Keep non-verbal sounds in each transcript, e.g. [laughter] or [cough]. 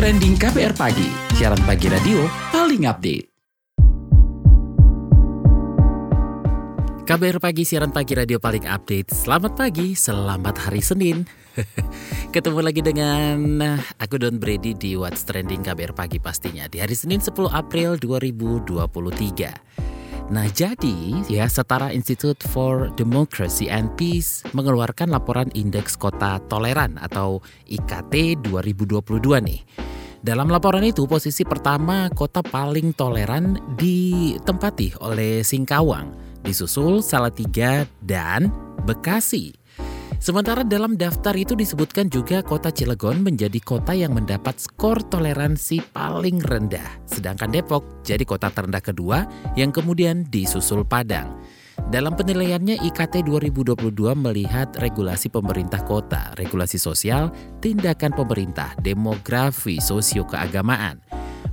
Trending KPR Pagi, siaran pagi radio paling update. KBR Pagi, siaran pagi radio paling update. Selamat pagi, selamat hari Senin. [laughs] Ketemu lagi dengan aku Don Brady di What's Trending KBR Pagi pastinya di hari Senin 10 April 2023. Nah jadi ya Setara Institute for Democracy and Peace mengeluarkan laporan Indeks Kota Toleran atau IKT 2022 nih. Dalam laporan itu posisi pertama kota paling toleran ditempati oleh Singkawang, disusul Salatiga dan Bekasi. Sementara dalam daftar itu disebutkan juga kota Cilegon menjadi kota yang mendapat skor toleransi paling rendah. Sedangkan Depok jadi kota terendah kedua yang kemudian disusul Padang. Dalam penilaiannya IKT 2022 melihat regulasi pemerintah kota, regulasi sosial, tindakan pemerintah, demografi, sosio keagamaan.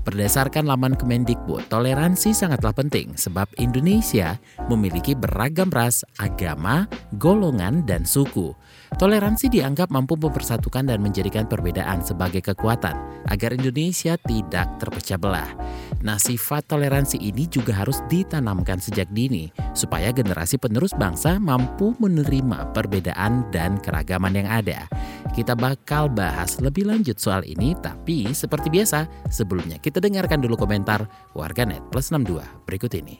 Berdasarkan laman Kemendikbud, toleransi sangatlah penting sebab Indonesia memiliki beragam ras, agama, golongan, dan suku. Toleransi dianggap mampu mempersatukan dan menjadikan perbedaan sebagai kekuatan agar Indonesia tidak terpecah belah. Nah, sifat toleransi ini juga harus ditanamkan sejak dini supaya generasi penerus bangsa mampu menerima perbedaan dan keragaman yang ada. Kita bakal bahas lebih lanjut soal ini, tapi seperti biasa, sebelumnya kita dengarkan dulu komentar warganet plus 62 berikut ini.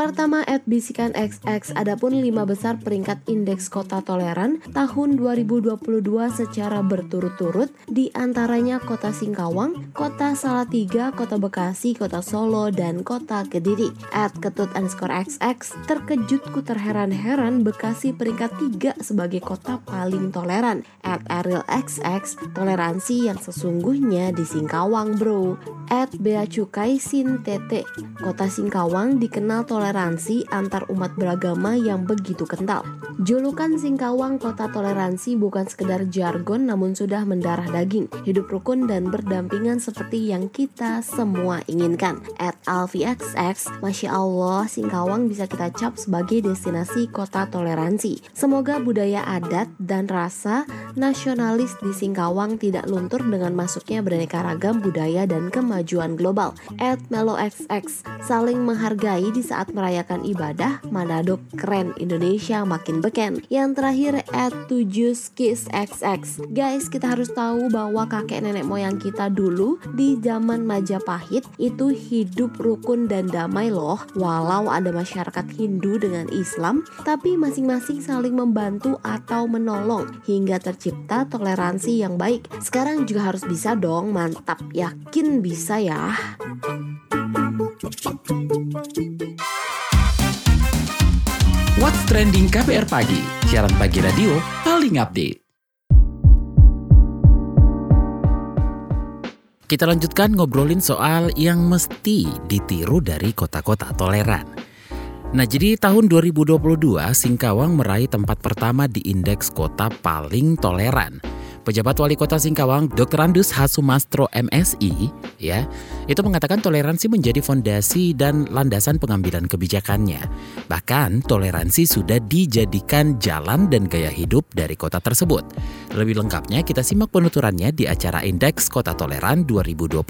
Pertama, at Bisikan XX, adapun lima besar peringkat indeks kota toleran tahun 2022 secara berturut-turut, di antaranya kota Singkawang, kota Salatiga, kota Bekasi, kota Solo, dan kota Kediri. At Ketut underscore XX, terkejutku terheran-heran Bekasi peringkat 3 sebagai kota paling toleran. At Ariel XX, toleransi yang sesungguhnya di Singkawang bro. At Bea Cukai Sin Tete, kota Singkawang dikenal toleran toleransi antar umat beragama yang begitu kental. Julukan Singkawang Kota Toleransi bukan sekedar jargon namun sudah mendarah daging, hidup rukun dan berdampingan seperti yang kita semua inginkan. At AlfiXX, Masya Allah, Singkawang bisa kita cap sebagai destinasi kota toleransi. Semoga budaya adat dan rasa nasionalis di Singkawang tidak luntur dengan masuknya beraneka ragam budaya dan kemajuan global. At MeloXX, saling menghargai di saat merayakan ibadah, Manado keren, Indonesia makin beken. Yang terakhir at 7 skis XX. Guys, kita harus tahu bahwa kakek nenek moyang kita dulu di zaman Majapahit itu hidup rukun dan damai loh. Walau ada masyarakat Hindu dengan Islam, tapi masing-masing saling membantu atau menolong hingga tercipta toleransi yang baik. Sekarang juga harus bisa dong, mantap. Yakin bisa ya. What's Trending KPR Pagi, siaran pagi radio paling update. Kita lanjutkan ngobrolin soal yang mesti ditiru dari kota-kota toleran. Nah, jadi tahun 2022 Singkawang meraih tempat pertama di indeks kota paling toleran. Pejabat Wali Kota Singkawang, Dr. Andus Hasumastro MSI, ya, itu mengatakan toleransi menjadi fondasi dan landasan pengambilan kebijakannya. Bahkan toleransi sudah dijadikan jalan dan gaya hidup dari kota tersebut. Lebih lengkapnya kita simak penuturannya di acara Indeks Kota Toleran 2022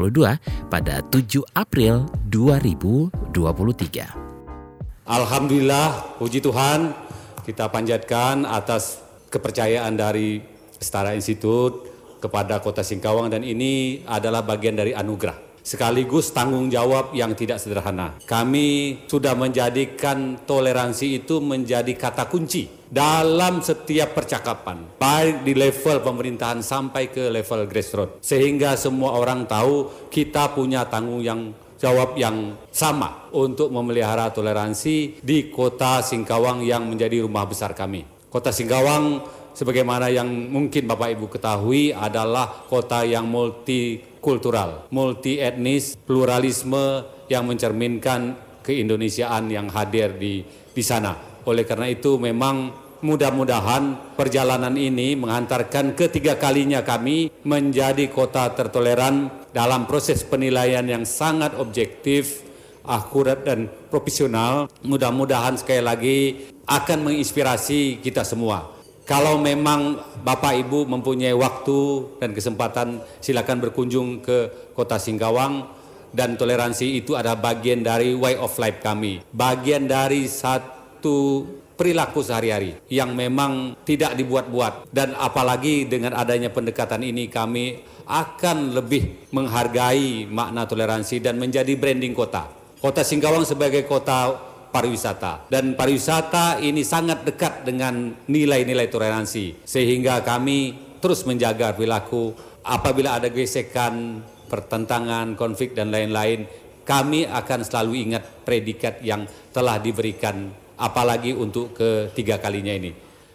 pada 7 April 2023. Alhamdulillah, puji Tuhan, kita panjatkan atas kepercayaan dari Setara Institut kepada Kota Singkawang dan ini adalah bagian dari anugerah sekaligus tanggung jawab yang tidak sederhana. Kami sudah menjadikan toleransi itu menjadi kata kunci dalam setiap percakapan, baik di level pemerintahan sampai ke level grassroots, sehingga semua orang tahu kita punya tanggung yang jawab yang sama untuk memelihara toleransi di kota Singkawang yang menjadi rumah besar kami. Kota Singkawang sebagaimana yang mungkin Bapak Ibu ketahui adalah kota yang multikultural, multi etnis, pluralisme yang mencerminkan keindonesiaan yang hadir di di sana. Oleh karena itu memang mudah-mudahan perjalanan ini menghantarkan ketiga kalinya kami menjadi kota tertoleran dalam proses penilaian yang sangat objektif, akurat dan profesional. Mudah-mudahan sekali lagi akan menginspirasi kita semua. Kalau memang Bapak Ibu mempunyai waktu dan kesempatan silakan berkunjung ke Kota Singkawang dan toleransi itu adalah bagian dari way of life kami. Bagian dari satu perilaku sehari-hari yang memang tidak dibuat-buat dan apalagi dengan adanya pendekatan ini kami akan lebih menghargai makna toleransi dan menjadi branding kota. Kota Singkawang sebagai kota pariwisata dan pariwisata ini sangat dekat dengan nilai-nilai toleransi sehingga kami terus menjaga perilaku apabila ada gesekan, pertentangan, konflik dan lain-lain kami akan selalu ingat predikat yang telah diberikan apalagi untuk ketiga kalinya ini.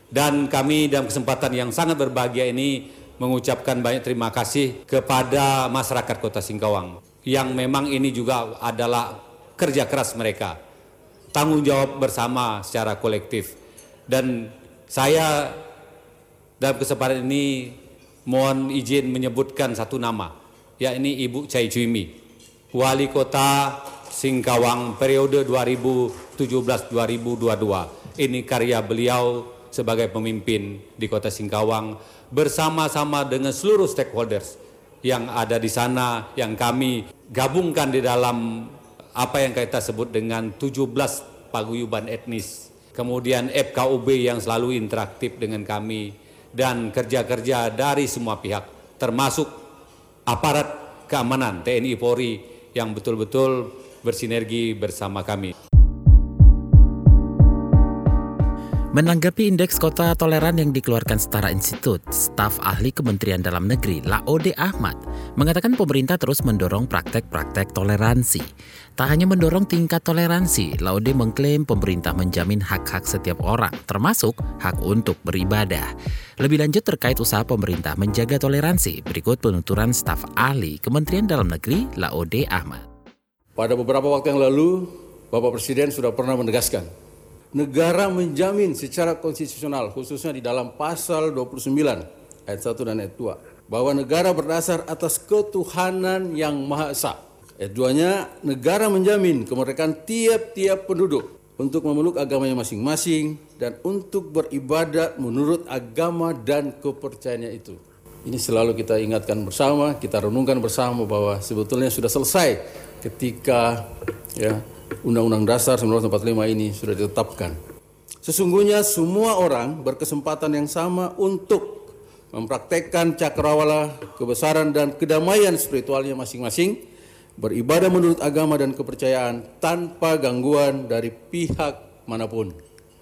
Dan kami dalam kesempatan yang sangat berbahagia ini mengucapkan banyak terima kasih kepada masyarakat Kota Singkawang yang memang ini juga adalah kerja keras mereka. Tanggung jawab bersama secara kolektif. Dan saya dalam kesempatan ini mohon izin menyebutkan satu nama, yakni Ibu Chai Chuimi, Wali Kota Singkawang periode 2017-2022. Ini karya beliau sebagai pemimpin di Kota Singkawang bersama-sama dengan seluruh stakeholders yang ada di sana yang kami gabungkan di dalam apa yang kita sebut dengan 17 paguyuban etnis. Kemudian FKUB yang selalu interaktif dengan kami dan kerja-kerja dari semua pihak termasuk aparat keamanan TNI Polri yang betul-betul bersinergi bersama kami. Menanggapi indeks kota toleran yang dikeluarkan Setara Institut, staf ahli Kementerian Dalam Negeri Laode Ahmad mengatakan pemerintah terus mendorong praktek-praktek toleransi. Tak hanya mendorong tingkat toleransi, Laode mengklaim pemerintah menjamin hak-hak setiap orang, termasuk hak untuk beribadah. Lebih lanjut terkait usaha pemerintah menjaga toleransi, berikut penuturan staf ahli Kementerian Dalam Negeri Laode Ahmad. Pada beberapa waktu yang lalu, Bapak Presiden sudah pernah menegaskan, negara menjamin secara konstitusional, khususnya di dalam pasal 29 ayat 1 dan ayat 2, bahwa negara berdasar atas ketuhanan yang Maha Esa. Ayat 2-nya, negara menjamin kemerdekaan tiap-tiap penduduk untuk memeluk agamanya masing-masing dan untuk beribadat menurut agama dan kepercayaannya itu. Ini selalu kita ingatkan bersama, kita renungkan bersama bahwa sebetulnya sudah selesai ketika ya Undang-Undang Dasar 1945 ini sudah ditetapkan. Sesungguhnya semua orang berkesempatan yang sama untuk mempraktekkan cakrawala kebesaran dan kedamaian spiritualnya masing-masing, beribadah menurut agama dan kepercayaan tanpa gangguan dari pihak mana pun.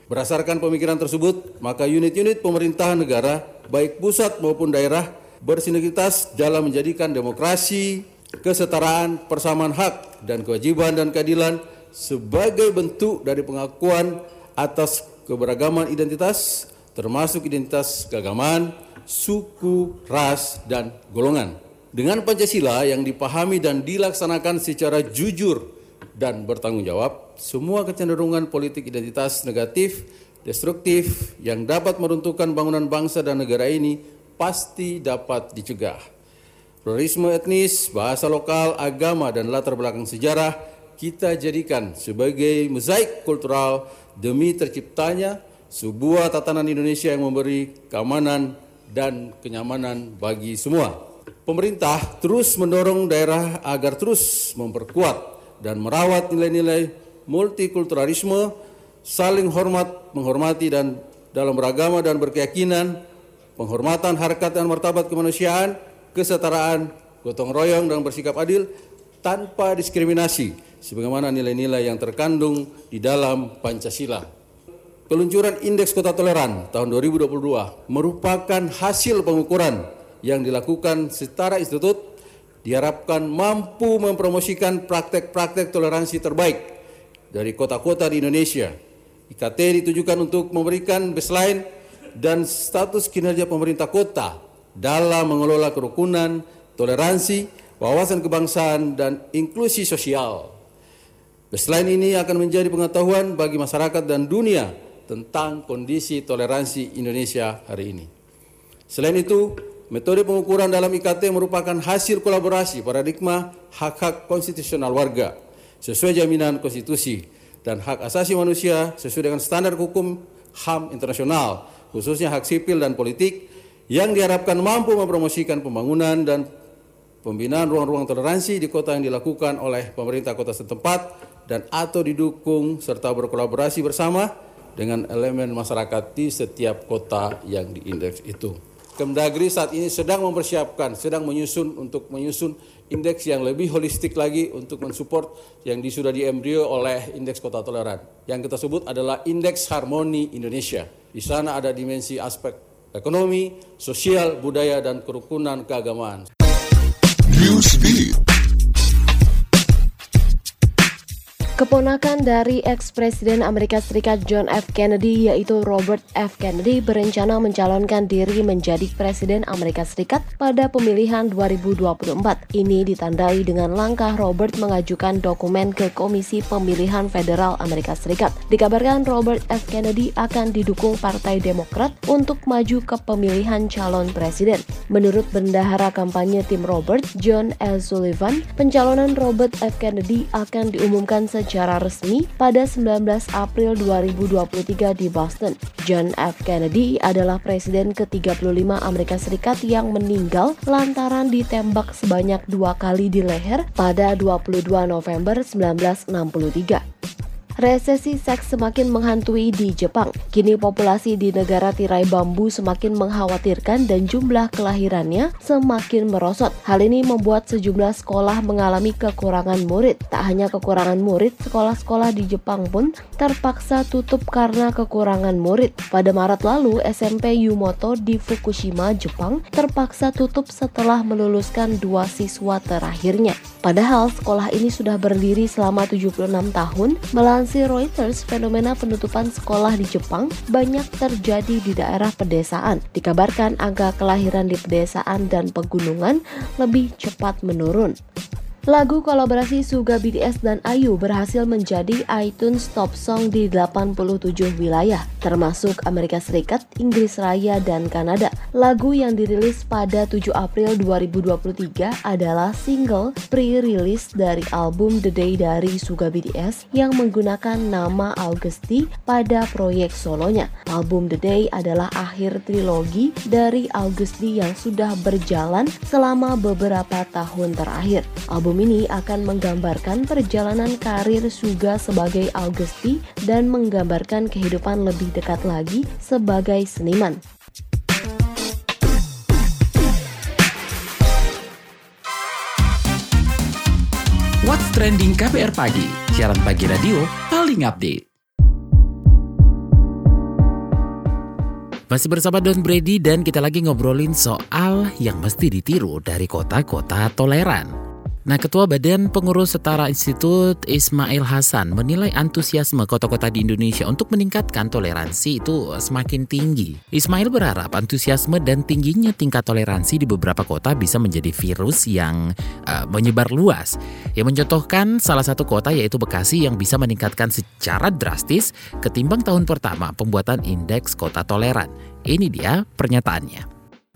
Berdasarkan pemikiran tersebut, maka unit-unit pemerintahan negara, baik pusat maupun daerah, bersinergitas dalam menjadikan demokrasi, kesetaraan, persamaan hak dan kewajiban dan keadilan sebagai bentuk dari pengakuan atas keberagaman identitas termasuk identitas keagamaan, suku, ras, dan golongan. Dengan Pancasila yang dipahami dan dilaksanakan secara jujur dan bertanggung jawab, semua kecenderungan politik identitas negatif, destruktif yang dapat meruntuhkan bangunan bangsa dan negara ini pasti dapat dicegah. Pluralisme etnis, bahasa lokal, agama, dan latar belakang sejarah kita jadikan sebagai mozaik kultural demi terciptanya sebuah tatanan Indonesia yang memberi keamanan dan kenyamanan bagi semua. Pemerintah terus mendorong daerah agar terus memperkuat dan merawat nilai-nilai multikulturalisme, saling hormat, menghormati dan dalam beragama dan berkeyakinan, penghormatan harkat dan martabat kemanusiaan, kesetaraan, gotong royong dan bersikap adil tanpa diskriminasi sebagaimana nilai-nilai yang terkandung di dalam Pancasila. Peluncuran Indeks Kota Toleran tahun 2022 merupakan hasil pengukuran yang dilakukan setara institut diharapkan mampu mempromosikan praktek-praktek toleransi terbaik dari kota-kota di Indonesia. IKT ditujukan untuk memberikan baseline dan status kinerja pemerintah kota dalam mengelola kerukunan, toleransi, wawasan kebangsaan, dan inklusi sosial. Selain ini akan menjadi pengetahuan bagi masyarakat dan dunia tentang kondisi toleransi Indonesia hari ini. Selain itu, metode pengukuran dalam IKT merupakan hasil kolaborasi paradigma hak-hak konstitusional warga sesuai jaminan konstitusi dan hak asasi manusia sesuai dengan standar hukum HAM internasional, khususnya hak sipil dan politik yang diharapkan mampu mempromosikan pembangunan dan pembinaan ruang-ruang toleransi di kota yang dilakukan oleh pemerintah kota setempat dan atau didukung serta berkolaborasi bersama dengan elemen masyarakat di setiap kota yang diindeks itu. Kemdagri saat ini sedang mempersiapkan, sedang menyusun untuk menyusun indeks yang lebih holistik lagi untuk mensupport yang sudah diembrio oleh indeks kota toleran. Yang kita sebut adalah indeks harmoni Indonesia. Di sana ada dimensi aspek ekonomi, sosial, budaya, dan kerukunan keagamaan. Newsbeat. Keponakan dari ex-presiden Amerika Serikat John F. Kennedy yaitu Robert F. Kennedy berencana mencalonkan diri menjadi presiden Amerika Serikat pada pemilihan 2024. Ini ditandai dengan langkah Robert mengajukan dokumen ke Komisi Pemilihan Federal Amerika Serikat. Dikabarkan Robert F. Kennedy akan didukung Partai Demokrat untuk maju ke pemilihan calon presiden. Menurut bendahara kampanye tim Robert, John L. Sullivan, pencalonan Robert F. Kennedy akan diumumkan secara resmi pada 19 April 2023 di Boston. John F. Kennedy adalah presiden ke-35 Amerika Serikat yang meninggal lantaran ditembak sebanyak dua kali di leher pada 22 November 1963. Resesi seks semakin menghantui di Jepang. Kini populasi di negara tirai bambu semakin mengkhawatirkan dan jumlah kelahirannya semakin merosot. Hal ini membuat sejumlah sekolah mengalami kekurangan murid. Tak hanya kekurangan murid, sekolah-sekolah di Jepang pun terpaksa tutup karena kekurangan murid. Pada Maret lalu, SMP Yumoto di Fukushima, Jepang terpaksa tutup setelah meluluskan dua siswa terakhirnya. Padahal sekolah ini sudah berdiri selama 76 tahun, Melansir Reuters, fenomena penutupan sekolah di Jepang banyak terjadi di daerah pedesaan. Dikabarkan angka kelahiran di pedesaan dan pegunungan lebih cepat menurun. Lagu kolaborasi Suga BTS dan Ayu berhasil menjadi iTunes Top Song di 87 wilayah, termasuk Amerika Serikat, Inggris Raya, dan Kanada. Lagu yang dirilis pada 7 April 2023 adalah single pre-release dari album The Day dari Suga BTS yang menggunakan nama Augusti pada proyek solonya. Album The Day adalah akhir trilogi dari Augusti yang sudah berjalan selama beberapa tahun terakhir. Album Album ini akan menggambarkan perjalanan karir Suga sebagai Augusti dan menggambarkan kehidupan lebih dekat lagi sebagai seniman. What's Trending KPR Pagi, siaran pagi radio paling update. Masih bersama Don Brady dan kita lagi ngobrolin soal yang mesti ditiru dari kota-kota toleran. Nah, Ketua Badan Pengurus Setara Institut Ismail Hasan menilai antusiasme kota-kota di Indonesia untuk meningkatkan toleransi itu semakin tinggi. Ismail berharap antusiasme dan tingginya tingkat toleransi di beberapa kota bisa menjadi virus yang uh, menyebar luas. Yang mencontohkan salah satu kota yaitu Bekasi yang bisa meningkatkan secara drastis ketimbang tahun pertama pembuatan indeks kota toleran. Ini dia pernyataannya.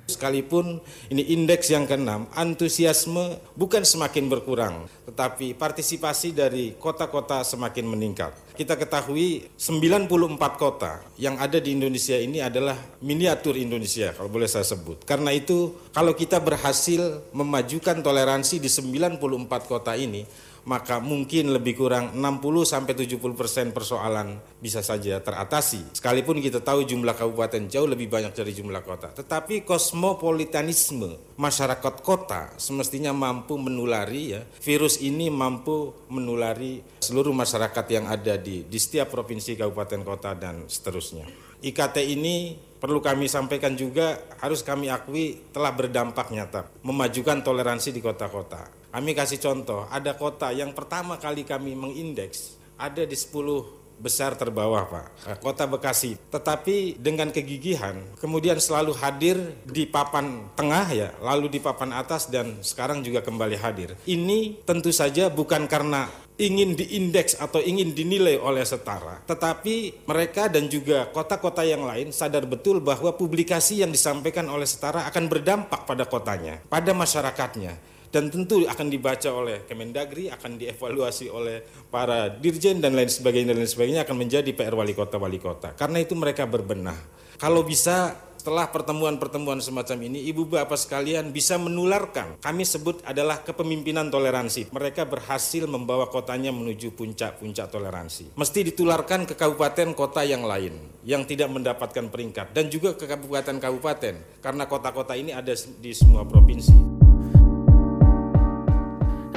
Sekalipun ini indeks yang keenam, antusiasme bukan semakin berkurang, tetapi partisipasi dari kota-kota semakin meningkat. Kita ketahui 94 kota yang ada di Indonesia ini adalah miniatur Indonesia kalau boleh saya sebut. Karena itu kalau kita berhasil memajukan toleransi di 94 kota ini, maka mungkin lebih kurang 60 sampai 70 persen persoalan bisa saja teratasi. Sekalipun kita tahu jumlah kabupaten jauh lebih banyak dari jumlah kota, tetapi kosmopolitanisme masyarakat kota semestinya mampu menulari ya virus ini mampu menulari seluruh masyarakat yang ada di di setiap provinsi, kabupaten, kota dan seterusnya. IKT ini perlu kami sampaikan juga harus kami akui telah berdampak nyata memajukan toleransi di kota-kota kami kasih contoh, ada kota yang pertama kali kami mengindeks ada di 10 besar terbawah Pak, eh, kota Bekasi. Tetapi dengan kegigihan, kemudian selalu hadir di papan tengah ya, lalu di papan atas dan sekarang juga kembali hadir. Ini tentu saja bukan karena ingin diindeks atau ingin dinilai oleh setara, tetapi mereka dan juga kota-kota yang lain sadar betul bahwa publikasi yang disampaikan oleh setara akan berdampak pada kotanya, pada masyarakatnya dan tentu akan dibaca oleh Kemendagri, akan dievaluasi oleh para dirjen dan lain sebagainya dan lain sebagainya akan menjadi PR wali kota wali kota. Karena itu mereka berbenah. Kalau bisa setelah pertemuan-pertemuan semacam ini, ibu bapak sekalian bisa menularkan. Kami sebut adalah kepemimpinan toleransi. Mereka berhasil membawa kotanya menuju puncak-puncak toleransi. Mesti ditularkan ke kabupaten kota yang lain yang tidak mendapatkan peringkat dan juga ke kabupaten-kabupaten karena kota-kota ini ada di semua provinsi.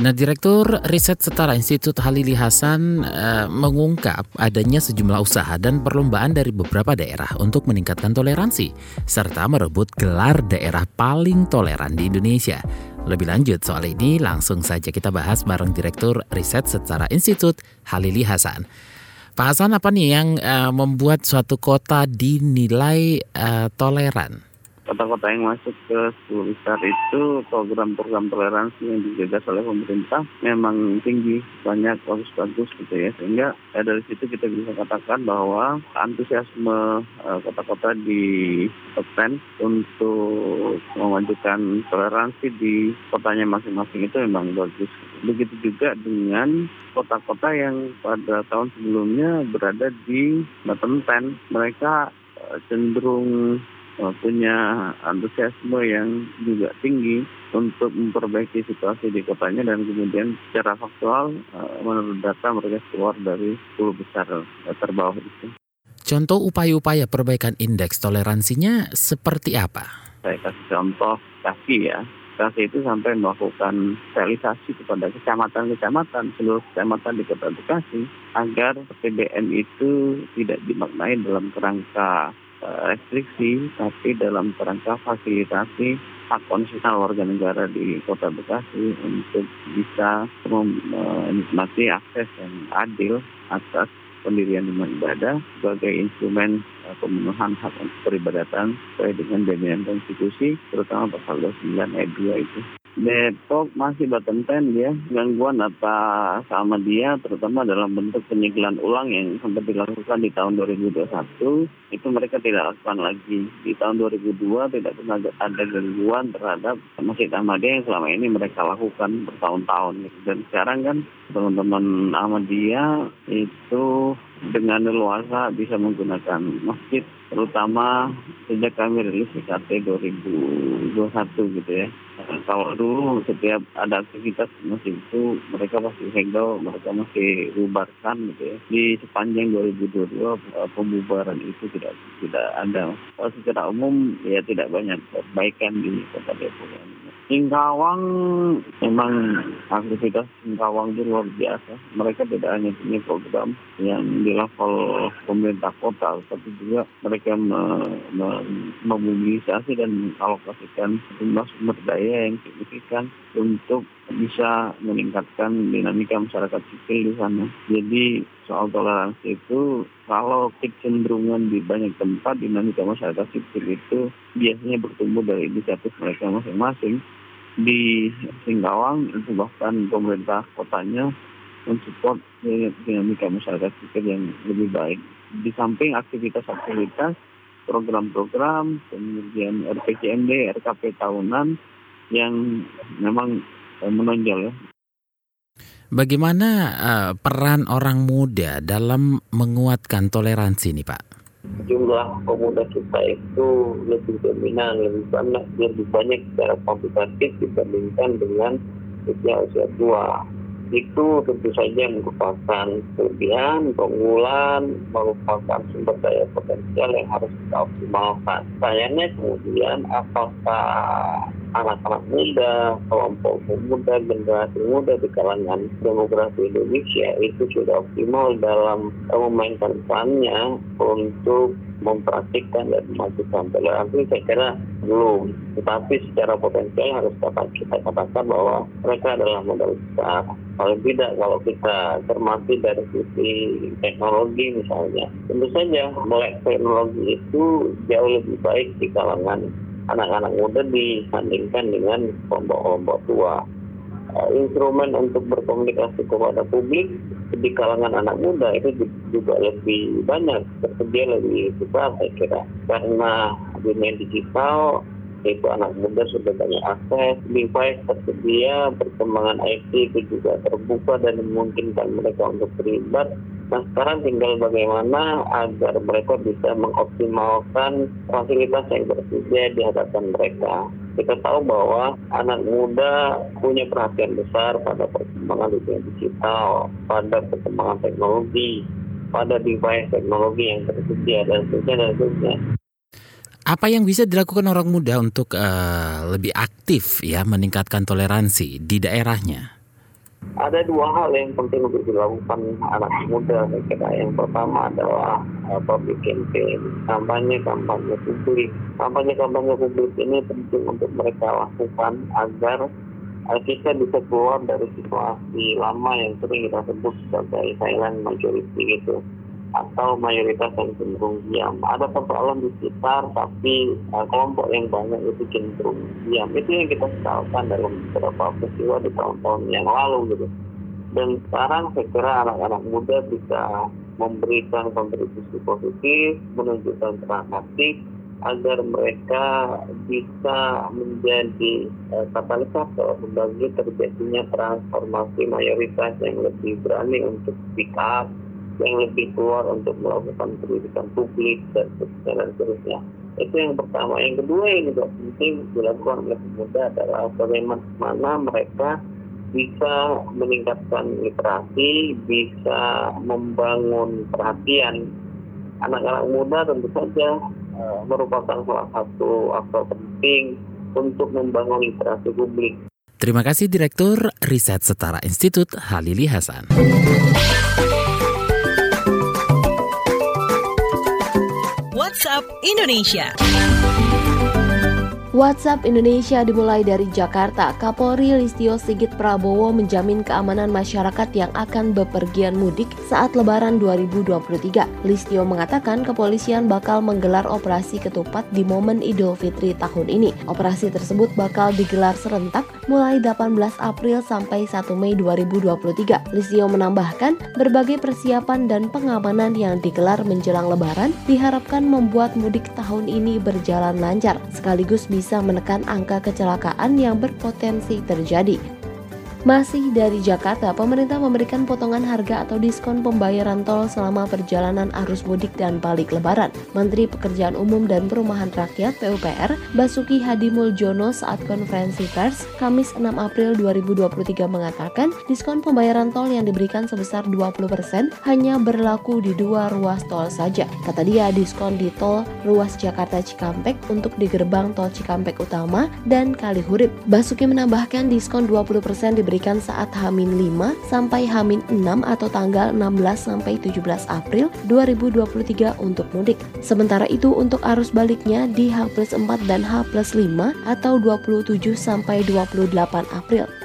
Nah, Direktur Riset Setara Institut Halili Hasan uh, mengungkap adanya sejumlah usaha dan perlombaan dari beberapa daerah untuk meningkatkan toleransi serta merebut gelar daerah paling toleran di Indonesia. Lebih lanjut soal ini langsung saja kita bahas bareng Direktur Riset Setara Institut Halili Hasan. Pak Hasan, apa nih yang uh, membuat suatu kota dinilai uh, toleran? Kota-kota yang masuk ke 10 besar itu program-program toleransi yang digagas oleh pemerintah memang tinggi, banyak bagus-bagus gitu ya. Sehingga ya, dari situ kita bisa katakan bahwa antusiasme uh, kota-kota di top 10 untuk memajukan toleransi di kotanya masing-masing itu memang bagus. Begitu juga dengan kota-kota yang pada tahun sebelumnya berada di bottom 10. Mereka uh, cenderung Eh, punya antusiasme yang juga tinggi untuk memperbaiki situasi di kotanya dan kemudian secara faktual eh, menurut data mereka keluar dari 10 besar terbawah itu. Contoh upaya-upaya perbaikan indeks toleransinya seperti apa? Saya kasih contoh kaki ya. Kaki itu sampai melakukan realisasi kepada kecamatan-kecamatan, seluruh kecamatan di kota Bekasi, agar PBN itu tidak dimaknai dalam kerangka Eh, restriksi, tapi dalam kerangka fasilitasi hak konstitusional warga negara di Kota Bekasi untuk bisa menikmati akses yang adil atas pendirian rumah ibadah sebagai instrumen uh, pemenuhan hak peribadatan sesuai dengan jaminan konstitusi, terutama pasal 29 ayat 2 itu. Depok masih bottom ten ya gangguan apa sama dia terutama dalam bentuk penyegelan ulang yang sempat dilakukan di tahun 2021 itu mereka tidak lakukan lagi. Di tahun 2002 tidak pernah ada gangguan terhadap Masjid Ahmadiyah yang selama ini mereka lakukan bertahun-tahun. Dan sekarang kan teman-teman Ahmadiyah itu dengan leluasa bisa menggunakan masjid terutama sejak kami rilis IKT 2021 gitu ya. Kalau dulu setiap ada aktivitas masjid itu mereka pasti segel, mereka masih bubarkan gitu ya. Di sepanjang 2022 eh, pembubaran itu tidak tidak ada. Kalau secara umum ya tidak banyak perbaikan di Kota Depok. Singkawang memang aktivitas Singkawang itu luar biasa. Mereka tidak hanya punya program yang di level pemerintah kota, tapi juga mereka memobilisasi dan mengalokasikan jumlah sumber daya yang signifikan untuk bisa meningkatkan dinamika masyarakat sipil di sana. Jadi soal toleransi itu kalau kecenderungan di banyak tempat dinamika masyarakat sipil itu biasanya bertumbuh dari inisiatif mereka masing-masing di Singkawang itu bahkan pemerintah kotanya mensupport dinamika masyarakat sipil yang lebih baik. Di samping aktivitas-aktivitas, program-program, kemudian RPCMD, RKP tahunan yang memang eh, menonjol ya. Bagaimana uh, peran orang muda dalam menguatkan toleransi nih Pak? jumlah pemuda kita itu lebih dominan, lebih banyak, lebih banyak secara kuantitatif dibandingkan dengan usia usia tua. Itu tentu saja merupakan kelebihan, keunggulan, merupakan sumber daya potensial yang harus kita optimalkan. Sayangnya kemudian apakah anak-anak muda, kelompok pemuda, generasi muda di kalangan demografi Indonesia itu sudah optimal dalam memainkan perannya untuk mempraktikkan dan memajukan toleransi saya kira belum tetapi secara potensial harus dapat kita katakan bahwa mereka adalah modal besar paling tidak kalau kita cermati dari sisi teknologi misalnya tentu saja melek teknologi itu jauh lebih baik di kalangan anak-anak muda dibandingkan dengan kelompok-kelompok tua. Uh, instrumen untuk berkomunikasi kepada publik di kalangan anak muda itu juga lebih banyak tersedia lebih besar saya kira karena dunia digital yaitu anak muda sudah banyak akses, device tersedia, perkembangan IT itu juga terbuka dan memungkinkan mereka untuk terlibat. Nah sekarang tinggal bagaimana agar mereka bisa mengoptimalkan fasilitas yang tersedia di hadapan mereka. Kita tahu bahwa anak muda punya perhatian besar pada perkembangan dunia digital, pada perkembangan teknologi, pada device teknologi yang tersedia dan seterusnya dan seterusnya. Apa yang bisa dilakukan orang muda untuk uh, lebih aktif ya meningkatkan toleransi di daerahnya? Ada dua hal yang penting untuk dilakukan anak muda. Saya kira yang pertama adalah uh, public campaign, kampanye kampanye publik. Kampanye kampanye publik ini penting untuk mereka lakukan agar uh, kita bisa keluar dari situasi lama yang sering kita sebut sebagai silent majority gitu atau mayoritas yang cenderung diam. Ada persoalan di sekitar, tapi uh, kelompok yang banyak itu cenderung diam. Itu yang kita sesalkan dalam beberapa peristiwa di tahun-tahun yang lalu gitu. Dan sekarang saya kira anak-anak muda bisa memberikan kontribusi positif, menunjukkan peran aktif, agar mereka bisa menjadi uh, katalisator bagi terjadinya transformasi mayoritas yang lebih berani untuk speak up, yang lebih keluar untuk melakukan pendidikan publik dan seterusnya dan seterusnya. Itu yang pertama. Yang kedua yang juga penting dilakukan oleh pemuda adalah bagaimana mereka bisa meningkatkan literasi, bisa membangun perhatian anak-anak muda tentu saja uh, merupakan salah satu aktor penting untuk membangun literasi publik. Terima kasih Direktur Riset Setara Institut Halili Hasan. WhatsApp Indonesia. WhatsApp Indonesia dimulai dari Jakarta. Kapolri Listio Sigit Prabowo menjamin keamanan masyarakat yang akan bepergian mudik saat Lebaran 2023. Listio mengatakan kepolisian bakal menggelar operasi ketupat di momen Idul Fitri tahun ini. Operasi tersebut bakal digelar serentak mulai 18 April sampai 1 Mei 2023. Listio menambahkan berbagai persiapan dan pengamanan yang digelar menjelang Lebaran diharapkan membuat mudik tahun ini berjalan lancar sekaligus bisa bisa menekan angka kecelakaan yang berpotensi terjadi. Masih dari Jakarta, pemerintah memberikan potongan harga atau diskon pembayaran tol selama perjalanan arus mudik dan balik lebaran. Menteri Pekerjaan Umum dan Perumahan Rakyat PUPR, Basuki Hadi Muljono saat konferensi pers Kamis 6 April 2023 mengatakan diskon pembayaran tol yang diberikan sebesar 20% hanya berlaku di dua ruas tol saja. Kata dia, diskon di tol ruas Jakarta Cikampek untuk di gerbang tol Cikampek Utama dan Kalihurip. Basuki menambahkan diskon 20% diberikan diberikan saat Hamin 5 sampai Hamin 6 atau tanggal 16 sampai 17 April 2023 untuk mudik. Sementara itu untuk arus baliknya di H 4 dan H 5 atau 27 sampai 28 April.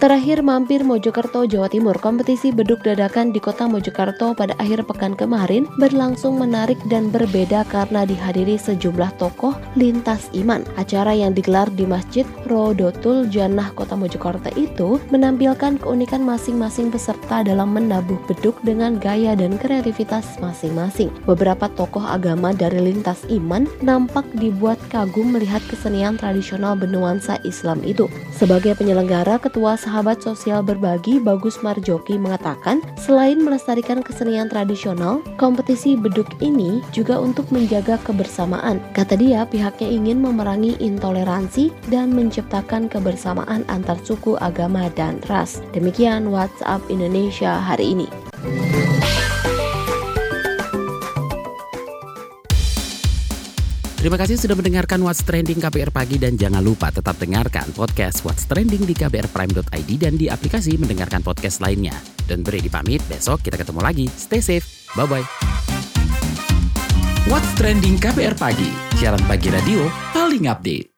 Terakhir mampir Mojokerto, Jawa Timur. Kompetisi beduk dadakan di kota Mojokerto pada akhir pekan kemarin berlangsung menarik dan berbeda karena dihadiri sejumlah tokoh lintas iman. Acara yang digelar di Masjid Rodotul Jannah Kota Mojokerto itu menampilkan keunikan masing-masing peserta dalam menabuh beduk dengan gaya dan kreativitas masing-masing. Beberapa tokoh agama dari lintas iman nampak dibuat kagum melihat kesenian tradisional bernuansa Islam itu. Sebagai penyelenggara, Ketua sahabat sosial berbagi Bagus Marjoki mengatakan, selain melestarikan kesenian tradisional, kompetisi beduk ini juga untuk menjaga kebersamaan. Kata dia, pihaknya ingin memerangi intoleransi dan menciptakan kebersamaan antar suku, agama, dan ras. Demikian WhatsApp Indonesia hari ini. Terima kasih sudah mendengarkan What's Trending KBR Pagi dan jangan lupa tetap dengarkan podcast What's Trending di kbrprime.id dan di aplikasi mendengarkan podcast lainnya. Dan beri dipamit, besok kita ketemu lagi. Stay safe. Bye-bye. What's Trending KBR Pagi, siaran pagi radio paling update.